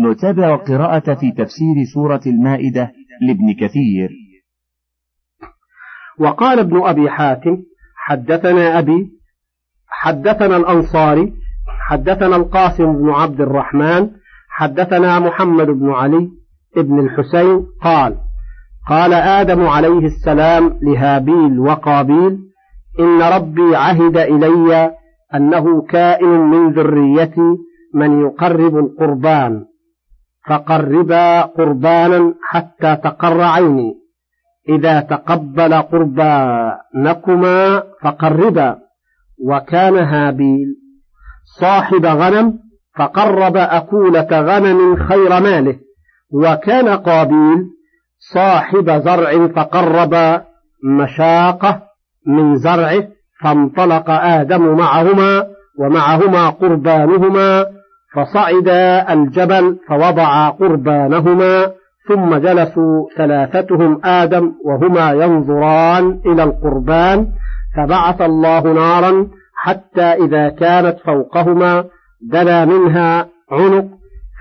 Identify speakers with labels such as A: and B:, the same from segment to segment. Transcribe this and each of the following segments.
A: نتابع القراءة في تفسير سورة المائدة لابن كثير.
B: وقال ابن أبي حاتم حدثنا أبي حدثنا الأنصاري حدثنا القاسم بن عبد الرحمن حدثنا محمد بن علي بن الحسين قال قال آدم عليه السلام لهابيل وقابيل إن ربي عهد إلي أنه كائن من ذريتي من يقرب القربان. فقربا قربانا حتى تقر عيني. إذا تقبل قربانكما فقربا وكان هابيل. صاحب غنم فقرب أكولة غنم خير ماله. وكان قابيل صاحب زرع فقرب مشاقة من زرعه فانطلق آدم معهما ومعهما قربانهما فصعدا الجبل فوضعا قربانهما ثم جلسوا ثلاثتهم آدم وهما ينظران إلى القربان فبعث الله نارا حتى إذا كانت فوقهما دنا منها عنق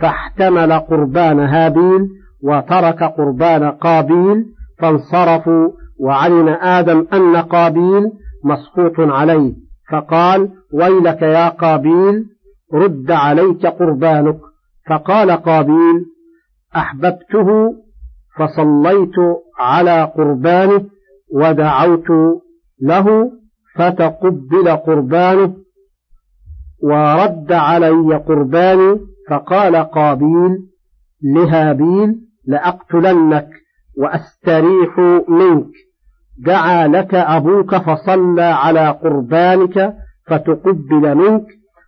B: فاحتمل قربان هابيل وترك قربان قابيل فانصرفوا وعلم آدم أن قابيل مسقوط عليه فقال ويلك يا قابيل رد عليك قربانك. فقال قابيل أحببته فصليت على قربانه ودعوت له فتقبل قربانه ورد علي قرباني. فقال قابيل لهابيل لأقتلنك وأستريح منك. دعا لك أبوك فصلى على قربانك فتقبل منك.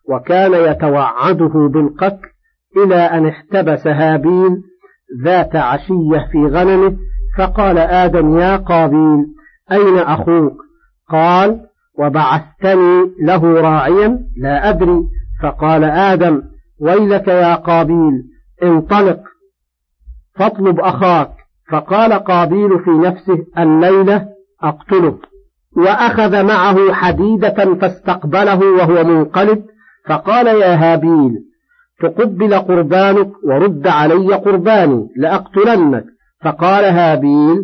B: وكان يتوعده بالقتل إلى أن احتبس هابيل ذات عشية في غنمه فقال آدم يا قابيل أين أخوك؟ قال وبعثتني له راعيا لا أدري. فقال آدم ويلك يا قابيل انطلق فاطلب أخاك. فقال قابيل في نفسه الليلة أقتله. وأخذ معه حديدة فاستقبله وهو منقلب فقال يا هابيل تقبل قربانك ورد علي قرباني لأقتلنك. فقال هابيل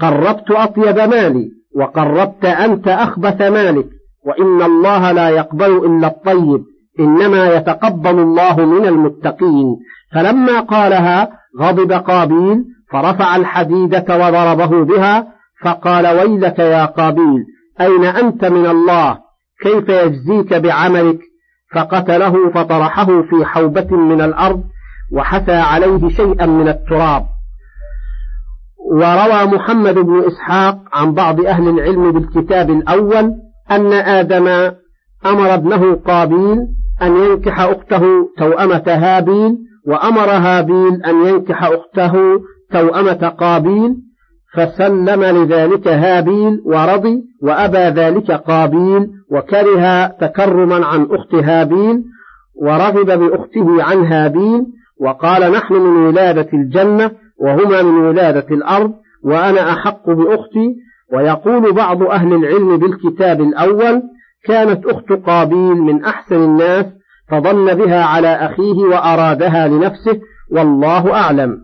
B: قربت أطيب مالي وقربت أنت أخبث مالك وإن الله لا يقبل إلا الطيب إنما يتقبل الله من المتقين. فلما قالها غضب قابيل فرفع الحديدة وضربه بها فقال ويلك يا قابيل أين أنت من الله؟ كيف يجزيك بعملك؟ فقتله فطرحه في حوبة من الأرض وحثى عليه شيئا من التراب. وروى محمد بن إسحاق عن بعض أهل العلم بالكتاب الأول أن آدم أمر ابنه قابيل أن ينكح أخته توأمة هابيل وأمر هابيل أن ينكح أخته توأمة قابيل فسلم لذلك هابيل ورضي وأبى ذلك قابيل وكره تكرما عن أخت هابيل ورغب بأخته عن هابيل وقال نحن من ولادة الجنة وهما من ولادة الأرض وأنا أحق بأختي ويقول بعض أهل العلم بالكتاب الأول كانت أخت قابيل من أحسن الناس فظن بها على أخيه وأرادها لنفسه والله أعلم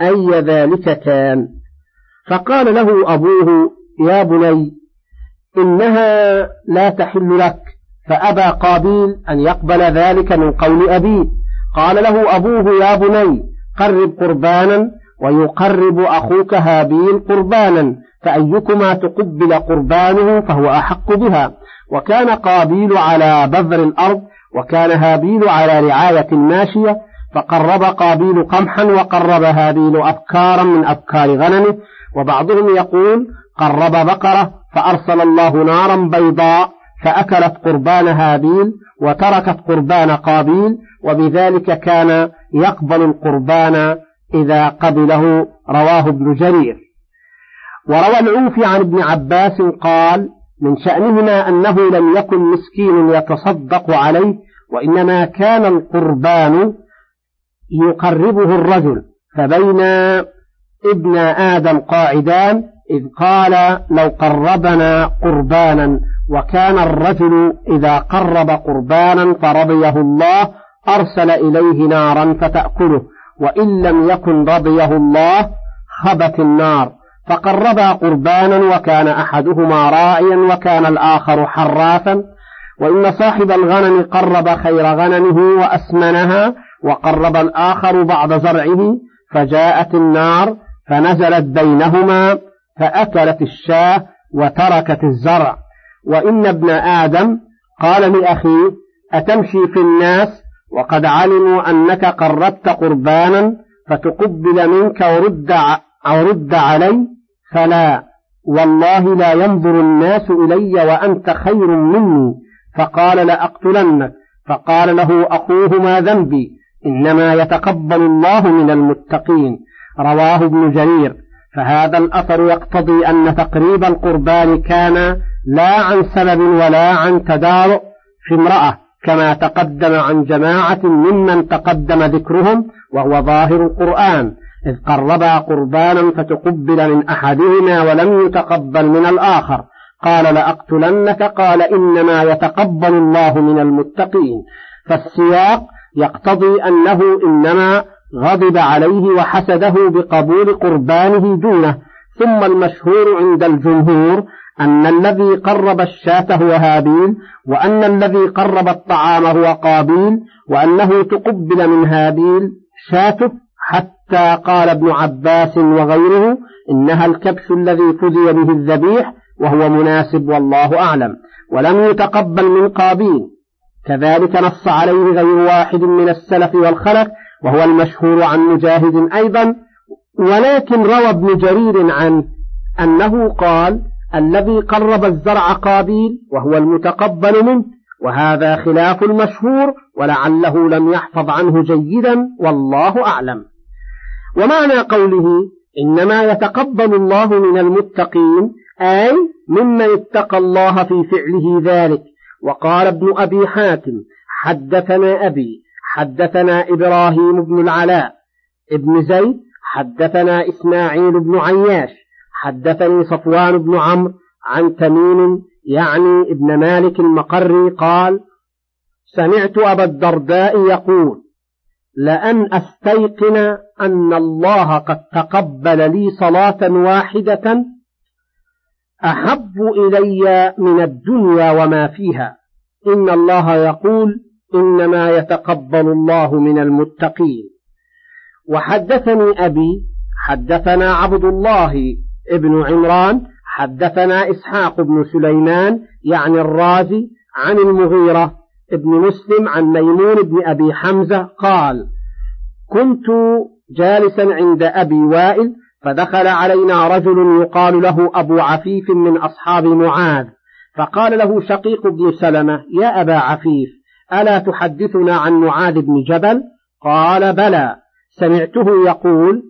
B: أي ذلك كان فقال له أبوه يا بني إنها لا تحل لك فأبى قابيل أن يقبل ذلك من قول أبيه قال له أبوه يا بني قرب قربانا ويقرب أخوك هابيل قربانا فأيكما تقبل قربانه فهو أحق بها. وكان قابيل على بذر الأرض وكان هابيل على رعاية الماشية فقرب قابيل قمحا وقرب هابيل أبكارا من أبكار غنمه وبعضهم يقول قرب بقرة فأرسل الله نارا بيضاء فأكلت قربان هابيل وتركت قربان قابيل وبذلك كان يقبل القربان إذا قبله رواه ابن جرير. وروى العوفي عن ابن عباس قال من شأنهما أنه لم يكن مسكين يتصدق عليه وإنما كان القربان يقربه الرجل فبين ابن آدم قاعدان إذ قال لو قربنا قربانا وكان الرجل إذا قرب قربانا فرضيه الله أرسل إليه نارا فتأكله وإن لم يكن رضيه الله خبت النار. فقربا قربانا وكان أحدهما راعيا وكان الآخر حرافا وإن صاحب الغنم قرب خير غنمه وأسمنها وقرب الآخر بعض زرعه فجاءت النار فنزلت بينهما فأكلت الشاة وتركت الزرع. وإن ابن آدم قال لأخيه أتمشي في الناس؟ وقد علموا أنك قربت قربانا فتقبل منك ورد, ورد علي؟ فلا. والله لا ينظر الناس إلي وأنت خير مني. فقال لأقتلنك. فقال له أخوه ما ذنبي. إنما يتقبل الله من المتقين. رواه ابن جرير. فهذا الأثر يقتضي أن تقريب القربان كان لا عن سبب ولا عن تدارؤ في امرأة كما تقدم عن جماعة ممن تقدم ذكرهم وهو ظاهر القرآن. إذ قربا قربانا فتقبل من أحدهما ولم يتقبل من الآخر. قال لأقتلنك؟ قال إنما يتقبل الله من المتقين. فالسياق يقتضي أنه إنما غضب عليه وحسده بقبول قربانه دونه. ثم المشهور عند الجمهور أن الذي قرب الشاة هو هابيل وأن الذي قرب الطعام هو قابيل وأنه تقبل من هابيل شاته حتى قال ابن عباس وغيره إنها الكبش الذي فزي به الذبيح وهو مناسب والله أعلم ولم يتقبل من قابيل. كذلك نص عليه غير واحد من السلف والخلف وهو المشهور عن مجاهد أيضا ولكن روى ابن جرير عنه أنه قال الذي قرب الزرع قابيل وهو المتقبل منه وهذا خلاف المشهور ولعله لم يحفظ عنه جيدا والله أعلم. ومعنى قوله إنما يتقبل الله من المتقين أي ممن اتقى الله في فعله ذلك. وقال ابن أبي حاتم حدثنا أبي حدثنا إبراهيم بن العلاء ابن زيد حدثنا إسماعيل بن عياش حدثني صفوان بن عمرو عن تميم يعني ابن مالك المقري قال سمعت أبا الدرداء يقول لأن أستيقن أن الله قد تقبل لي صلاة واحدة أحب إلي من الدنيا وما فيها. إن الله يقول إنما يتقبل الله من المتقين. وحدثني أبي حدثنا عبد الله ابن عمران حدثنا إسحاق بن سليمان يعني الرازي عن المغيرة ابن مسلم عن ميمون بن أبي حمزة قال كنت جالسا عند أبي وائل فدخل علينا رجل يقال له أبو عفيف من أصحاب معاذ فقال له شقيق بن سلمة يا أبا عفيف ألا تحدثنا عن معاذ بن جبل؟ قال بلى. سمعته يقول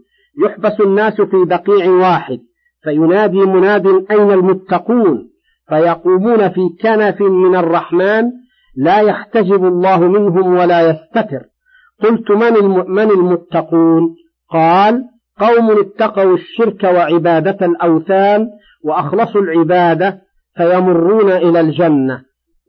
B: يحبس الناس في بقيع واحد فينادي مناد أين المتقون؟ فيقومون في كنف من الرحمن لا يحتجب الله منهم ولا يستتر. قلت من, من المتقون؟ قال قوم اتقوا الشرك وعبادة الأوثان وأخلصوا العبادة فيمرون إلى الجنة.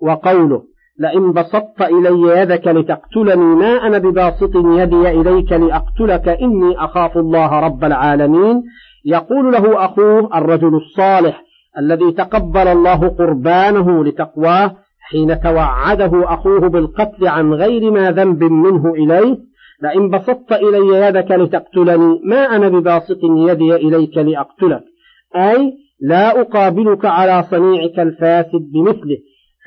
B: وقوله لئن بسطت إلي يدك لتقتلني ما أنا بباسط يدي إليك لأقتلك إني أخاف الله رب العالمين. يقول له أخوه الرجل الصالح الذي تقبل الله قربانه لتقواه حين توعده أخوه بالقتل عن غير ما ذنب منه إليه لئن بسطت إلي يدك لتقتلني ما أنا بباسط يدي إليك لأقتلك. أي لا أقابلك على صنيعك الفاسد بمثله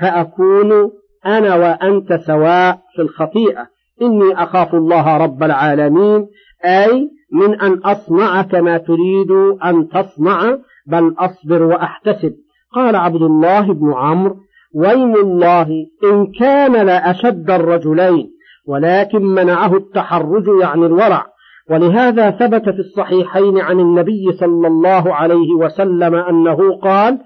B: فأكون أنا وأنت سواء في الخطيئة. إني أخاف الله رب العالمين. أي من أن أصنع كما تريد أن تصنع بل أصبر وأحتسب. قال عبد الله بن عمرو ويم الله إن كان لأشد الرجلين. ولكن منعه التحرج يعني الورع. ولهذا ثبت في الصحيحين عن النبي صلى الله عليه وسلم أنه قال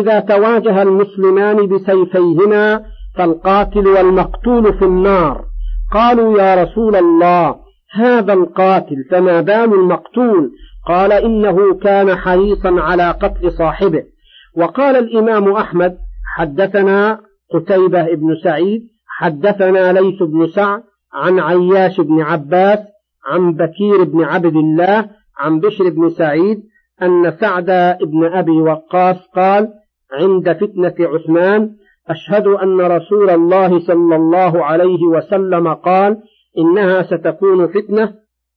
B: إذا تواجه المسلمان بسيفيهما فالقاتل والمقتول في النار. قالوا يا رسول الله هذا القاتل فما بال المقتول؟ قال إنه كان حريصا على قتل صاحبه. وقال الإمام أحمد حدثنا قتيبة بن سعيد حدثنا ليث بن سعد عن عياش بن عباس عن بكير بن عبد الله عن بشر بن سعيد أن سعد بن أبي وقاص قال عند فتنة عثمان أشهد أن رسول الله صلى الله عليه وسلم قال إنها ستكون فتنة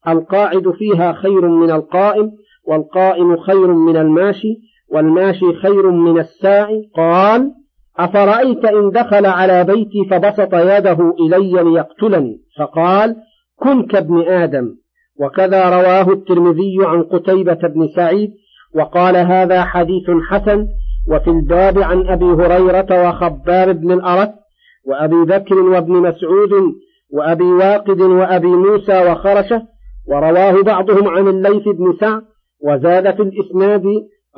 B: القاعد فيها خير من القائم والقائم خير من الماشي والماشي خير من الساعي قال أفرأيت إن دخل على بيتي فبسط يده إلي ليقتلني؟ فقال كن كابن آدم. وكذا رواه الترمذي عن قتيبة بن سعيد وقال هذا حديث حسن. وفي الباب عن أبي هريرة وخباب بن الأرت وأبي بكر وابن مسعود وأبي واقد وأبي موسى وخرشة. ورواه بعضهم عن الليث بن سعد وزاد في الإسناد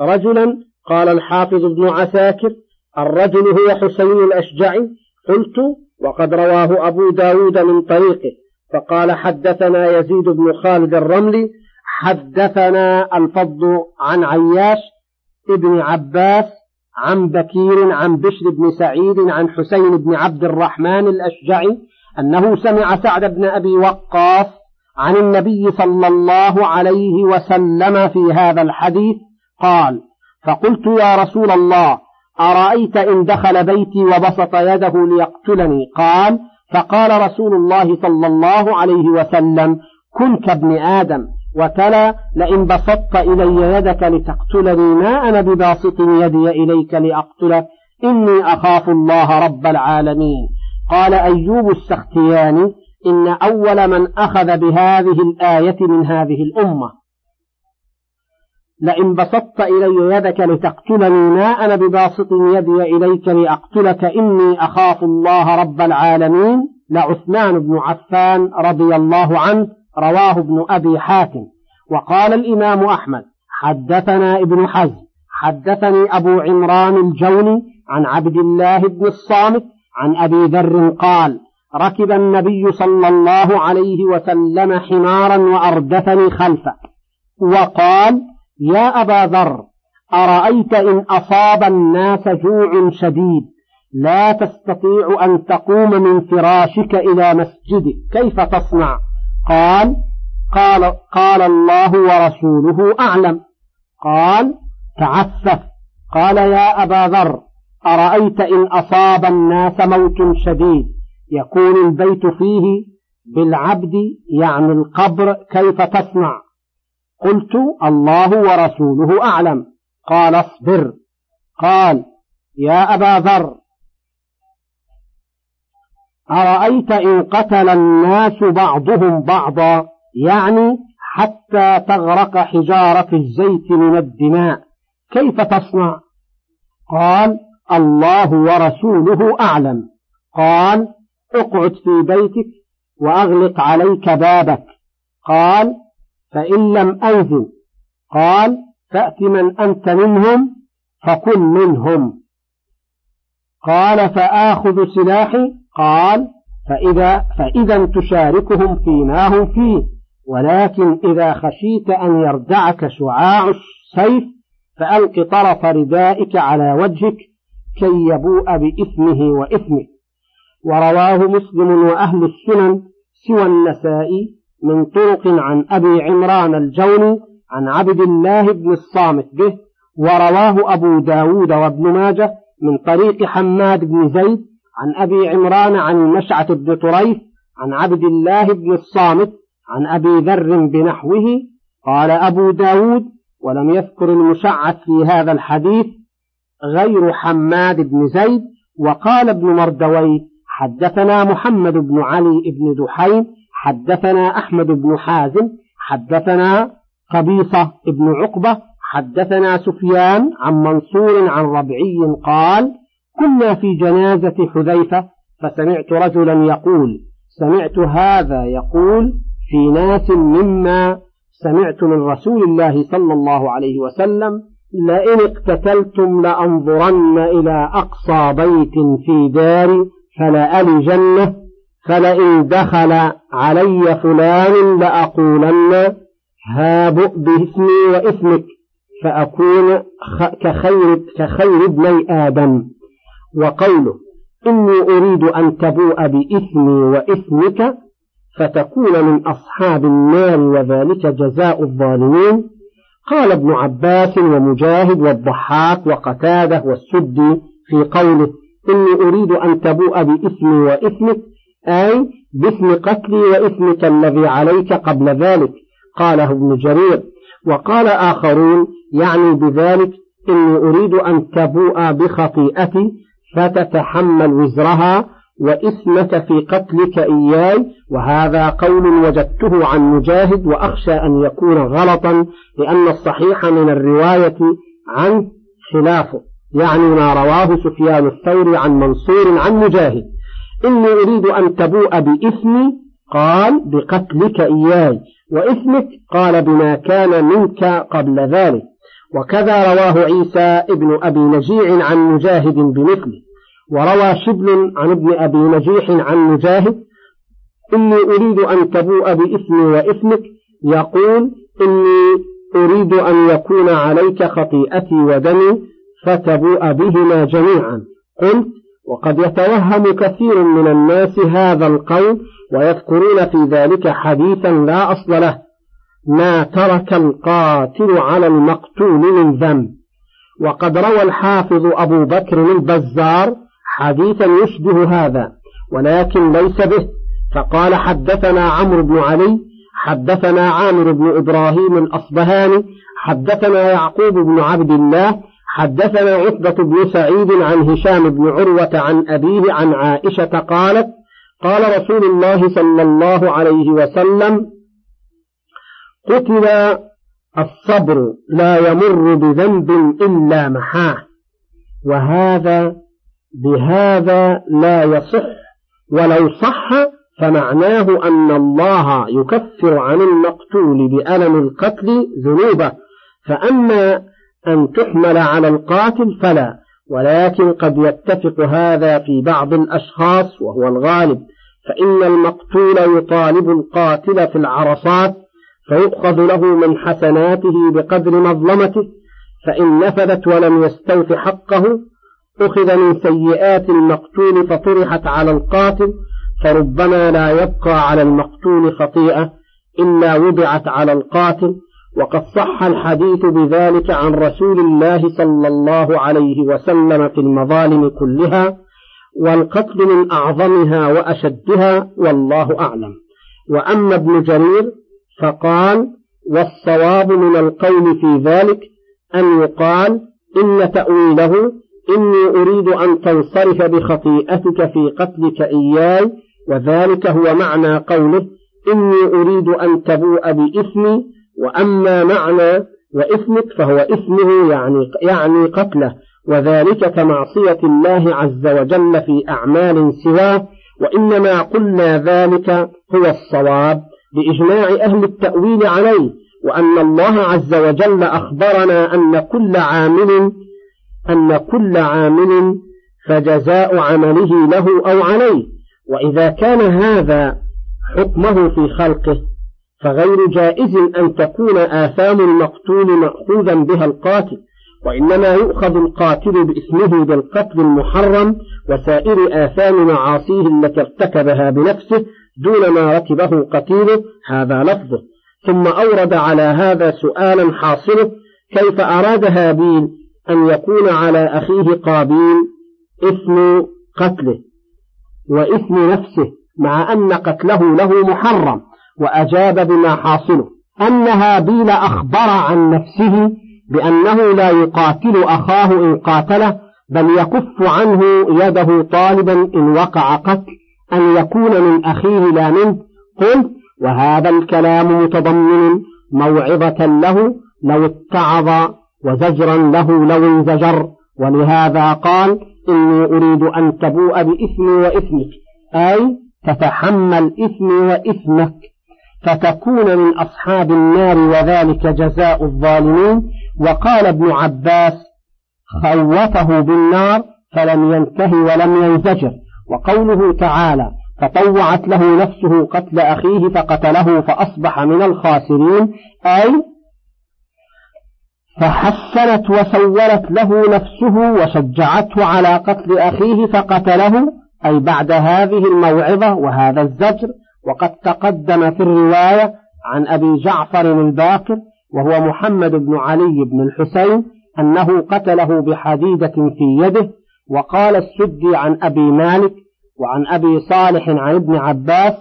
B: رجلا قال الحافظ ابن عساكر. الرجل هو حسين الأشجعي؟ قلت وقد رواه أبو داود من طريقه فقال حدثنا يزيد بن خالد الرملي حدثنا الفضل عن عياش ابن عباس عن بكير عن بشر بن سعيد عن حسين بن عبد الرحمن الأشجعي أنه سمع سعد بن أبي وقاص عن النبي صلى الله عليه وسلم في هذا الحديث قال فقلت يا رسول الله أرأيت إن دخل بيتي وبسط يده ليقتلني؟ قال فقال رسول الله صلى الله عليه وسلم كن كابن آدم. وتلا لئن بسطت إلي يدك لتقتلني ما أنا بباسط يدي إليك لأقتلك إني أخاف الله رب العالمين. قال أيوب السختياني إن أول من أخذ بهذه الآية من هذه الأمة. لئن بسطت إلي يدك لتقتلني ما أنا بباسط يدي إليك لأقتلك إني أخاف الله رب العالمين لعثمان بن عفان رضي الله عنه رواه ابن أبي حاتم. وقال الإمام أحمد حدثنا ابن حزم حدثني أبو عمران الجوني عن عبد الله بن الصامت عن أبي ذر قال ركب النبي صلى الله عليه وسلم حمارا وأردفني خلفه. وقال يا أبا ذر أرأيت إن أصاب الناس جوع شديد؟ لا تستطيع أن تقوم من فراشك إلى مسجدك كيف تصنع؟ قال قال, قال الله ورسوله أعلم. قال تعفف قال يا أبا ذر أرأيت إن أصاب الناس موت شديد؟ يكون البيت فيه بالعبد يعني القبر كيف تصنع؟ قلت الله ورسوله أعلم. قال اصبر. قال يا أبا ذر أرأيت إن قتل الناس بعضهم بعضا؟ يعني حتى تغرق حجارة الزيت من الدماء. كيف تصنع؟ قال الله ورسوله أعلم. قال اقعد في بيتك وأغلق عليك بابك. قال فإن لم أنزل قال فأت من أنت منهم فكن منهم. قال فآخذ سلاحي؟ قال فإذا, فإذا تشاركهم فيما هم فيه ولكن إذا خشيت أن يردعك شعاع السيف فألق طرف ردائك على وجهك كي يبوء بإثمه وإثمك. ورواه مسلم وأهل السنن سوى النسائي من طرق عن أبي عمران الجوني عن عبد الله بن الصامت به ورواه أبو داود وابن ماجه من طريق حماد بن زيد عن أبي عمران عن مشعة بن طريف عن عبد الله بن الصامت عن أبي ذر بنحوه. قال أبو داود ولم يذكر المشعث في هذا الحديث غير حماد بن زيد وقال ابن مردوي حدثنا محمد بن علي بن دحين حدثنا أحمد بن حازم حدثنا قبيصة بن عقبة حدثنا سفيان عن منصور عن ربعي قال كنا في جنازة حذيفة فسمعت رجلا يقول سمعت هذا يقول في ناس مما سمعت من رسول الله صلى الله عليه وسلم لئن اقتتلتم لأنظرن إلى أقصى بيت في داري فلألجنه فلئن دخل علي فلان لأقولن هابؤ باسمي واسمك فأكون كخير, كخير ابني آدم. وقوله إني أريد أن تبوء بإثمي وإثمك فتكون من أصحاب النار وذلك جزاء الظالمين. قال ابن عباس ومجاهد والضحاك وقتاده والسدي في قوله إني أريد أن تبوء بإثمي وإثمك أي باسم قتلي وإثمك الذي عليك قبل ذلك قاله ابن جرير. وقال آخرون يعني بذلك إني أريد أن تبوء بخطيئتي فتتحمل وزرها وإثمك في قتلك إياي وهذا قول وجدته عن مجاهد وأخشى أن يكون غلطا لأن الصحيح من الرواية عن خلافه يعني ما رواه سفيان الثوري عن منصور عن مجاهد. إني أريد أن تبوء بإثمي قال بقتلك إياي. وإثمك قال بما كان منك قبل ذلك. وكذا رواه عيسى ابن أبي نجيع عن مجاهد بمثله. وروى شبل عن ابن أبي نجيح عن مجاهد إني أريد أن تبوء بإثمي وإثمك. يقول إني أريد أن يكون عليك خطيئتي ودمي فتبوء بهما جميعا. قلت وقد يتوهم كثير من الناس هذا القول ويذكرون في ذلك حديثا لا أصل له ما ترك القاتل على المقتول من ذنب. وقد روى الحافظ أبو بكر البزار حديثا يشبه هذا ولكن ليس به. فقال حدثنا عمرو بن علي حدثنا عامر بن إبراهيم الأصبهاني حدثنا يعقوب بن عبد الله حدثنا عتبة بن سعيد عن هشام بن عروة عن أبيه عن عائشة قالت قال رسول الله صلى الله عليه وسلم قتل الصبر لا يمر بذنب إلا محاه وهذا بهذا لا يصح ولو صح فمعناه أن الله يكفر عن المقتول بألم القتل ذنوبه فأما أن تحمل على القاتل فلا ولكن قد يتفق هذا في بعض الأشخاص وهو الغالب فإن المقتول يطالب القاتل في العرصات فيؤخذ له من حسناته بقدر مظلمته فإن نفذت ولم يستوف حقه أخذ من سيئات المقتول فطرحت على القاتل فربما لا يبقى على المقتول خطيئة إلا وضعت على القاتل وقد صح الحديث بذلك عن رسول الله صلى الله عليه وسلم في المظالم كلها والقتل من أعظمها وأشدها والله أعلم. وأما ابن جرير فقال والصواب من القول في ذلك أن يقال إن تأويله إني أريد أن تنصرف بخطيئتك في قتلك إياي وذلك هو معنى قوله إني أريد أن تبوء بإثمي وأما معنى وإثمك فهو إثمه يعني, يعني قتله وذلك كمعصية الله عز وجل في أعمال سواه وإنما قلنا ذلك هو الصواب بإجماع أهل التأويل عليه وأن الله عز وجل أخبرنا أن كل عامل أن كل عامل فجزاء عمله له أو عليه وإذا كان هذا حكمه في خلقه فغير جائز أن تكون آثام المقتول مأخوذا بها القاتل وإنما يؤخذ القاتل باسمه بالقتل المحرم وسائر آثام معاصيه التي ارتكبها بنفسه دون ما ركبه قتيله هذا لفظه. ثم أورد على هذا سؤالا حاصله كيف أراد هابيل أن يكون على أخيه قابيل إثم قتله وإثم نفسه مع أن قتله له محرم؟ وأجاب بما حاصله أن هابيل أخبر عن نفسه بأنه لا يقاتل أخاه إن قاتله بل يكف عنه يده طالبا إن وقع قتل أن يكون من أخيه لا منه. قلت وهذا الكلام متضمن موعظة له لو اتعظ وزجرا له لو انزجر ولهذا قال إني أريد أن تبوء بإثمي وإثمك أي تتحمل إثمي وإثمك. فتكون من أصحاب النار وذلك جزاء الظالمين. وقال ابن عباس خوفه بالنار فلم ينتهي ولم ينزجر. وقوله تعالى فطوعت له نفسه قتل أخيه فقتله فأصبح من الخاسرين. أي فحسنت وسولت له نفسه وشجعته على قتل أخيه فقتله. أي بعد هذه الموعظة وهذا الزجر. وقد تقدم في الرواية عن أبي جعفر الباقر وهو محمد بن علي بن الحسين أنه قتله بحديدة في يده وقال السدي عن أبي مالك وعن أبي صالح عن ابن عباس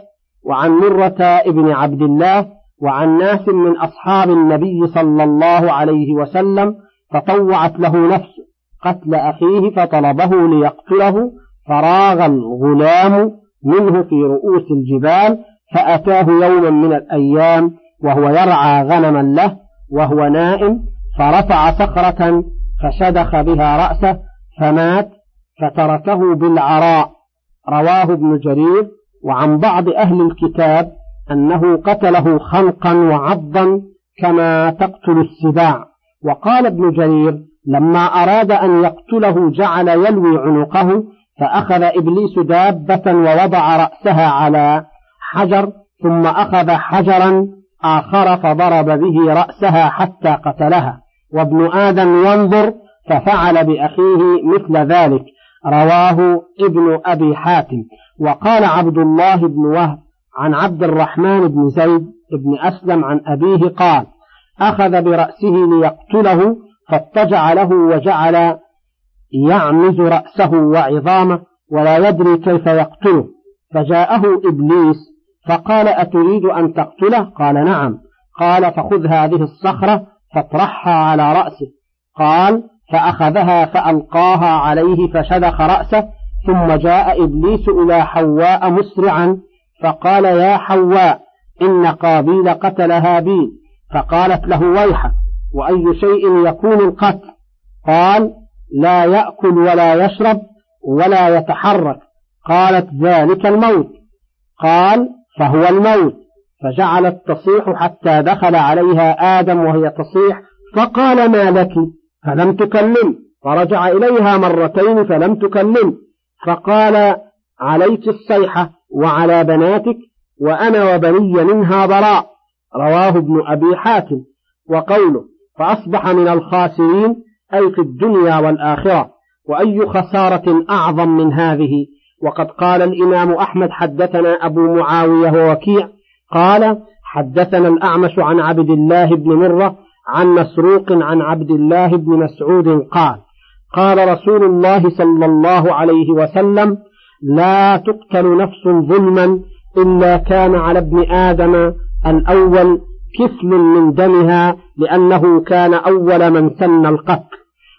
B: وعن مرة ابن عبد الله وعن ناس من أصحاب النبي صلى الله عليه وسلم فطوعت له نفسه قتل أخيه فطلبه ليقتله فراغ الغلام منه في رؤوس الجبال فأتاه يوما من الأيام وهو يرعى غنما له وهو نائم فرفع صخرة فشدخ بها رأسه فمات فتركه بالعراء. رواه ابن جرير وعن بعض أهل الكتاب أنه قتله خنقا وعضا كما تقتل السباع. وقال ابن جرير لما أراد أن يقتله جعل يلوي عنقه فأخذ إبليس دابة ووضع رأسها على حجر ثم أخذ حجرا آخر فضرب به رأسها حتى قتلها. وابن آدم ينظر ففعل بأخيه مثل ذلك. رواه ابن أبي حاتم. وقال عبد الله بن وهب عن عبد الرحمن بن زيد بن أسلم عن أبيه قال أخذ برأسه ليقتله فاضطجع له وجعل يعمز رأسه وعظامه ولا يدري كيف يقتله. فجاءه إبليس فقال أتريد أن تقتله؟ قال نعم. قال فخذ هذه الصخرة فاطرحها على رأسه. قال فأخذها فألقاها عليه فشدخ رأسه. ثم جاء إبليس إلى حواء مسرعا فقال يا حواء إن قابيل قتل هابيل فقالت له ويحك وأي شيء يكون القتل؟ قال لا يأكل ولا يشرب ولا يتحرك. قالت ذلك الموت. قال فهو الموت. فجعلت تصيح حتى دخل عليها آدم وهي تصيح. فقال ما لك؟ فلم تكلم. فرجع إليها مرتين فلم تكلم. فقال عليك الصيحة وعلى بناتك وأنا وبني منها براء رواه ابن أبي حاتم. وقوله فأصبح من الخاسرين أي في الدنيا والآخرة وأي خسارة أعظم من هذه؟ وقد قال الإمام أحمد حدثنا أبو معاوية ووكيع قال حدثنا الأعمش عن عبد الله بن مرة عن مسروق عن عبد الله بن مسعود قال قال رسول الله صلى الله عليه وسلم لا تقتل نفس ظلما إلا كان على ابن آدم الأول كفل من دمها لأنه كان أول من سن القتل.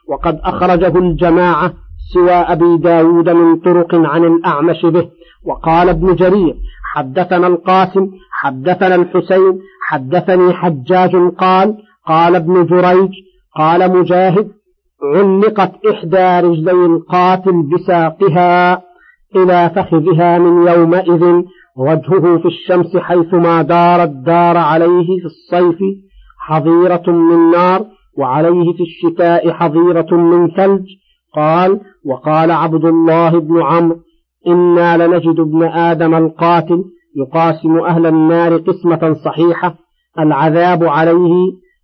B: وقد أخرجه الجماعة سوى أبي داود من طرق عن الأعمش به. وقال ابن جرير حدثنا القاسم حدثنا الحسين حدثني حجاج قال قال ابن جريج قال مجاهد علقت إحدى رجلي القاتل بساقها إلى فخذها من يومئذ وجهه في الشمس حيثما دارت دار عليه في الصيف حظيرة من نار وعليه في الشتاء حظيرة من ثلج. قال وقال عبد الله بن عمرو إنا لنجد ابن آدم القاتل يقاسم أهل النار قسمة صحيحة العذاب عليه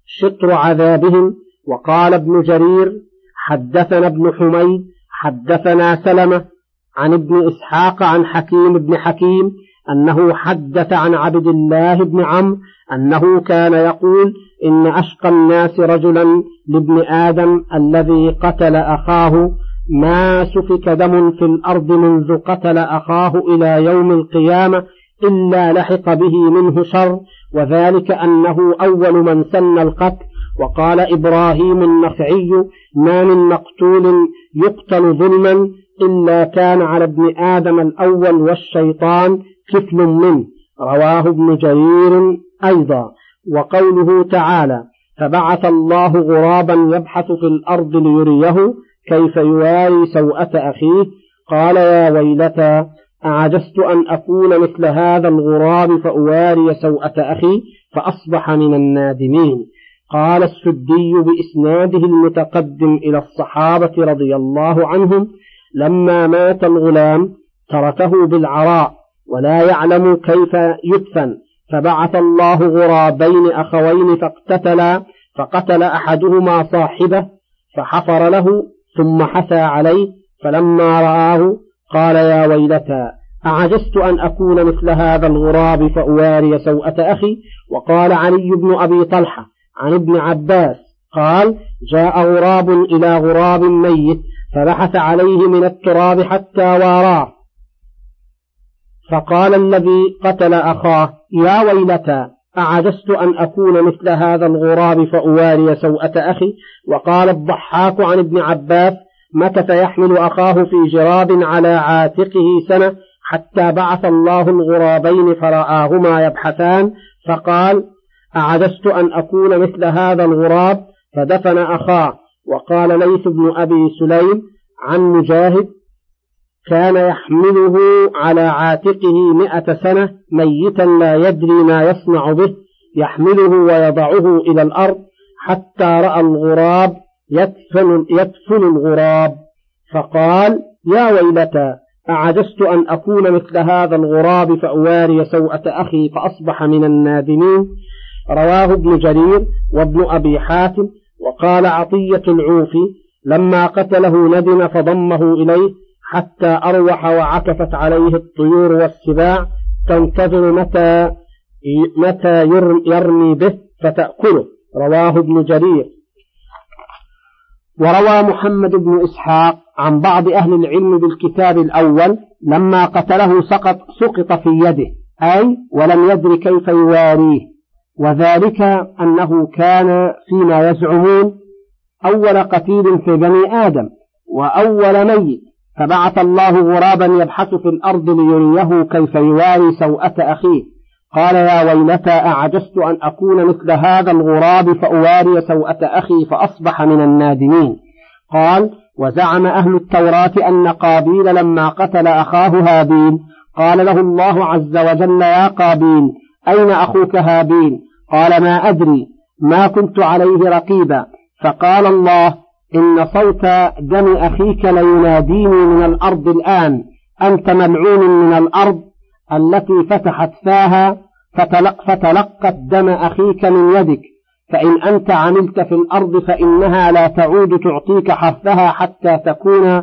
B: شطر عذابهم. وقال ابن جرير حدثنا ابن حميد حدثنا سلمة عن ابن إسحاق عن حكيم بن حكيم أنه حدث عن عبد الله بن عمرو أنه كان يقول إن أشقى الناس رجلا لابن آدم الذي قتل أخاه ما سفك دم في الأرض منذ قتل أخاه إلى يوم القيامة إلا لحق به منه شر وذلك أنه أول من سن القتل. وقال إبراهيم النخعي ما من مقتول يقتل ظلما إلا كان على ابن آدم الأول والشيطان كفل منه رواه ابن جرير أيضا. وقوله تعالى فبعث الله غرابا يبحث في الأرض ليريه كيف يواري سوءة أخيه. قال يا ويلتى أعجزت أن أكون مثل هذا الغراب فأواري سوءة أخي فأصبح من النادمين. قال السدي بإسناده المتقدم إلى الصحابة رضي الله عنهم لما مات الغلام تركه بالعراء ولا يعلم كيف يدفن. فبعث الله غرابين أخوين فاقتتلا فقتل أحدهما صاحبه فحفر له ثم حثى عليه فلما رآه قال يا ويلتى أعجزت أن أكون مثل هذا الغراب فأواري سوءة أخي؟ وقال علي بن أبي طلحة عن ابن عباس قال جاء غراب إلى غراب ميت فبحث عليه من التراب حتى واراه. فقال الذي قتل أخاه يا ويلتى أعجزت أن أكون مثل هذا الغراب فأواري سوءة أخي؟ وقال الضحاك عن ابن عباس مكث يحمل أخاه في جراب على عاتقه سنة حتى بعث الله الغرابين فرآهما يبحثان؟ فقال أعجزت أن أكون مثل هذا الغراب فدفن أخاه. وقال ليث بن أبي سليم عن مجاهد كان يحمله على عاتقه مئة سنة ميتا لا يدري ما يصنع به يحمله ويضعه إلى الأرض حتى رأى الغراب يدفن, يدفن الغراب. فقال يا ويلتى أعجزت أن أكون مثل هذا الغراب فأواري سوءة أخي فأصبح من النادمين. رواه ابن جرير وابن أبي حاتم وقال عطية العوفي لما قتله ندم فضمه إليه حتى أروح وعكفت عليه الطيور والسباع تنتظر متى متى يرمي به فتأكله. رواه ابن جرير. وروى محمد بن إسحاق عن بعض أهل العلم بالكتاب الأول لما قتله سقط سقط في يده أي ولم يدر كيف يواريه. وذلك أنه كان فيما يزعمون أول قتيل في بني آدم وأول ميت. فبعث الله غرابا يبحث في الأرض ليريه كيف يواري سوءة أخيه. قال يا ويلتى أعجزت أن أكون مثل هذا الغراب فأواري سوءة أخي فأصبح من النادمين. قال وزعم أهل التوراة أن قابيل لما قتل أخاه هابيل. قال له الله عز وجل يا قابيل أين أخوك هابيل؟ قال ما أدري ما كنت عليه رقيبا. فقال الله إن صوت دم أخيك ليناديني من الأرض الآن. أنت ملعون من الأرض التي فتحت فاها فتلقت دم أخيك من يدك. فإن أنت عملت في الأرض فإنها لا تعود تعطيك حرثها حتى تكون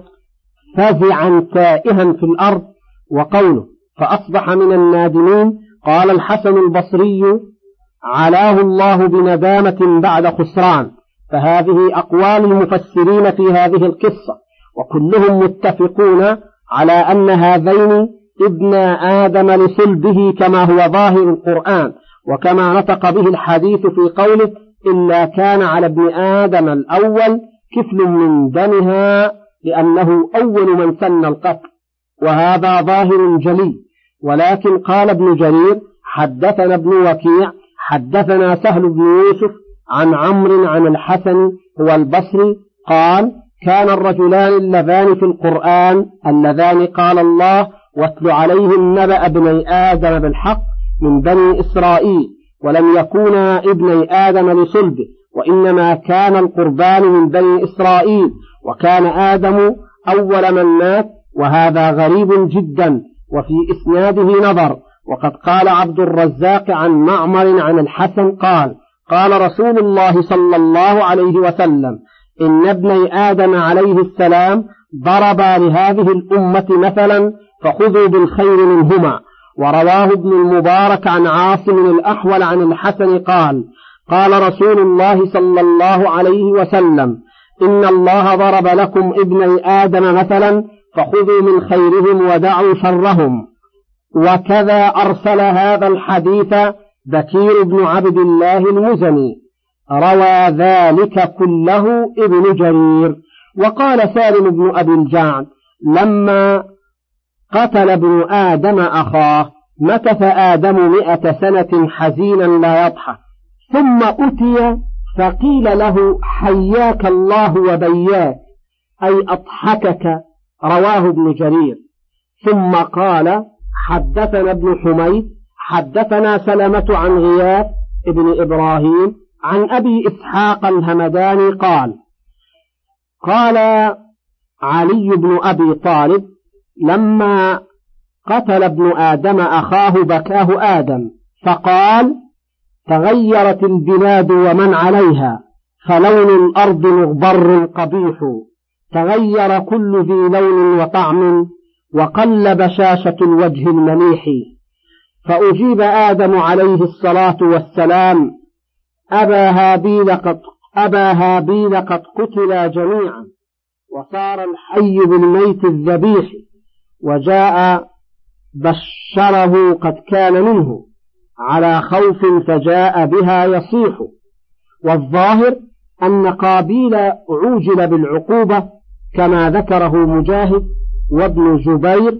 B: فزعا تائها في الأرض. وقوله فأصبح من النادمين. قال الحسن البصري علاه الله بندامة بعد خسران. فهذه أقوال المفسرين في هذه القصة وكلهم متفقون على أن هذين ابن آدم لصلبه كما هو ظاهر القرآن وكما نطق به الحديث في قوله إلا كان على ابن آدم الأول كفل من دمها لأنه أول من سن القتل وهذا ظاهر جلي ولكن قال ابن جرير حدثنا ابن وكيع حدثنا سهل بن يوسف عن عمرو عن الحسن هو البصري قال كان الرجلان اللذان في القرآن اللذان قال الله واتل عليهم نبأ ابني آدم بالحق من بني إسرائيل ولم يكونا ابني آدم لصلبه وإنما كان القربان من بني إسرائيل وكان آدم أول من مات وهذا غريب جدا وفي إسناده نظر وقد قال عبد الرزاق عن معمر عن الحسن قال قال رسول الله صلى الله عليه وسلم إن ابني آدم عليه السلام ضربا لهذه الأمة مثلا فخذوا بالخير منهما. ورواه ابن المبارك عن عاصم الأحول عن الحسن قال قال رسول الله صلى الله عليه وسلم إن الله ضرب لكم ابني آدم مثلا فخذوا من خيرهم ودعوا شرهم. وكذا أرسل هذا الحديث بكير بن عبد الله المزني روى ذلك كله ابن جرير. وقال سالم بن أبي الجعد لما قتل ابن آدم أخاه مكث آدم مئة سنة حزينا لا يضحك ثم أتي فقيل له حياك الله وبياك أي أضحكك رواه ابن جرير. ثم قال حدثنا ابن حميد حدثنا سلمة عن غياث ابن إبراهيم عن أبي إسحاق الهمداني قال قال علي بن أبي طالب لما قتل ابن آدم أخاه بكاه آدم فقال تغيرت البلاد ومن عليها فلون الأرض مغبر قبيح تغير كل ذي لون وطعم وقل بشاشة الوجه المليح. فأجيب آدم عليه الصلاة والسلام أبا هابيل قد أبا هابيل قد قتلا جميعا وصار الحي بالميت الذبيح وجاء بشره قد كان منه على خوف فجاء بها يصيح. والظاهر أن قابيل عوجل بالعقوبة كما ذكره مجاهد وابن جبير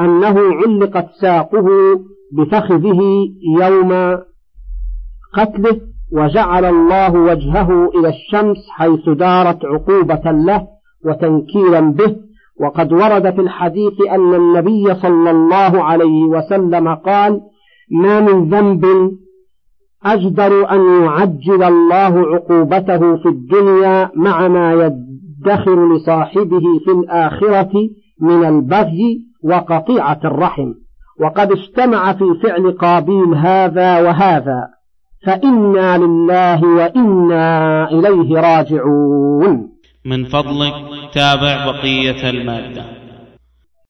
B: أنه علقت ساقه بفخذه يوم قتله وجعل الله وجهه إلى الشمس حيث دارت عقوبة له وتنكيرا به. وقد ورد في الحديث أن النبي صلى الله عليه وسلم قال ما من ذنب أجدر أن يعجل الله عقوبته في الدنيا مع ما يدخر لصاحبه في الآخرة من البغي وقطيعة الرحم. وقد اجتمع في فعل قابيل هذا وهذا فإنا لله وإنا إليه راجعون.
C: من فضلك تابع بقية المادة.